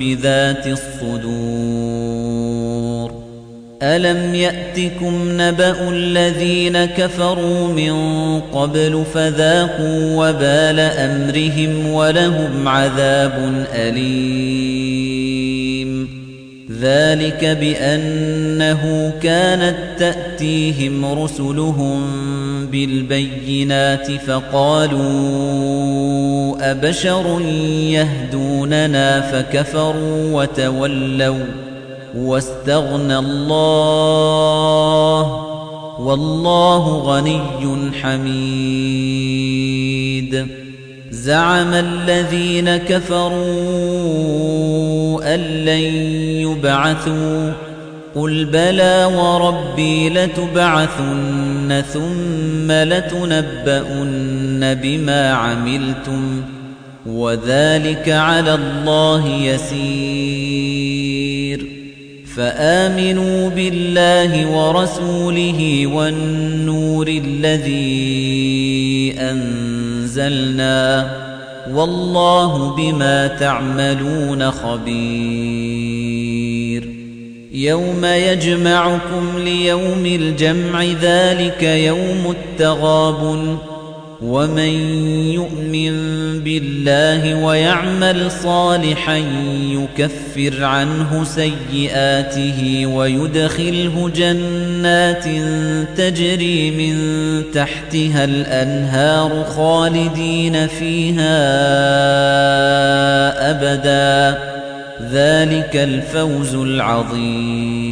بذات الصدور ألم يأتكم نبأ الذين كفروا من قبل فذاقوا وبال أمرهم ولهم عذاب أليم ذلك بأنه كانت تأتيهم رسلهم بالبينات فقالوا أبشر يهدوننا فكفروا وتولوا واستغنى الله والله غني حميد زعم الذين كفروا أن لن يبعثوا قل بلى وربي لتبعثن ثم لتنبؤن بما عملتم وذلك على الله يسير فآمنوا بالله ورسوله والنور الذي أنزلنا والله بما تعملون خبير يوم يجمعكم ليوم الجمع ذلك يوم التغابن ومن يؤمن بالله ويعمل صالحا يكفر عنه سيئاته ويدخله جنات تجري من تحتها الأنهار خالدين فيها أبدا ذلك الفوز العظيم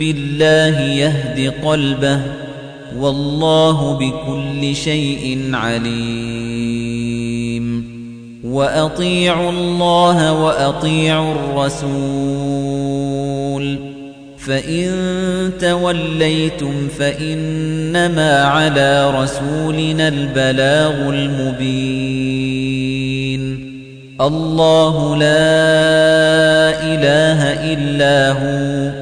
بالله يهد قلبه والله بكل شيء عليم. وأطيعوا الله وأطيعوا الرسول. فإن توليتم فإنما على رسولنا البلاغ المبين. الله لا إله إلا هو.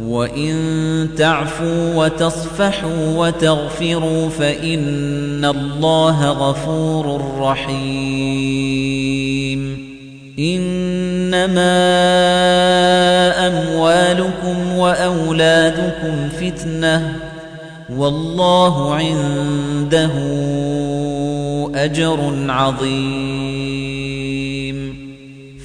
وَإِن تَعْفُوا وَتَصْفَحُوا وَتَغْفِرُوا فَإِنَّ اللَّهَ غَفُورٌ رَّحِيمٌ إِنَّمَا أَمْوَالُكُمْ وَأَوْلَادُكُمْ فِتْنَةٌ وَاللَّهُ عِندَهُ أَجْرٌ عَظِيمٌ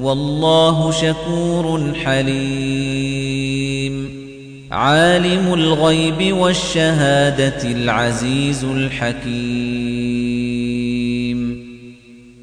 والله شكور حليم. عالم الغيب والشهادة العزيز الحكيم.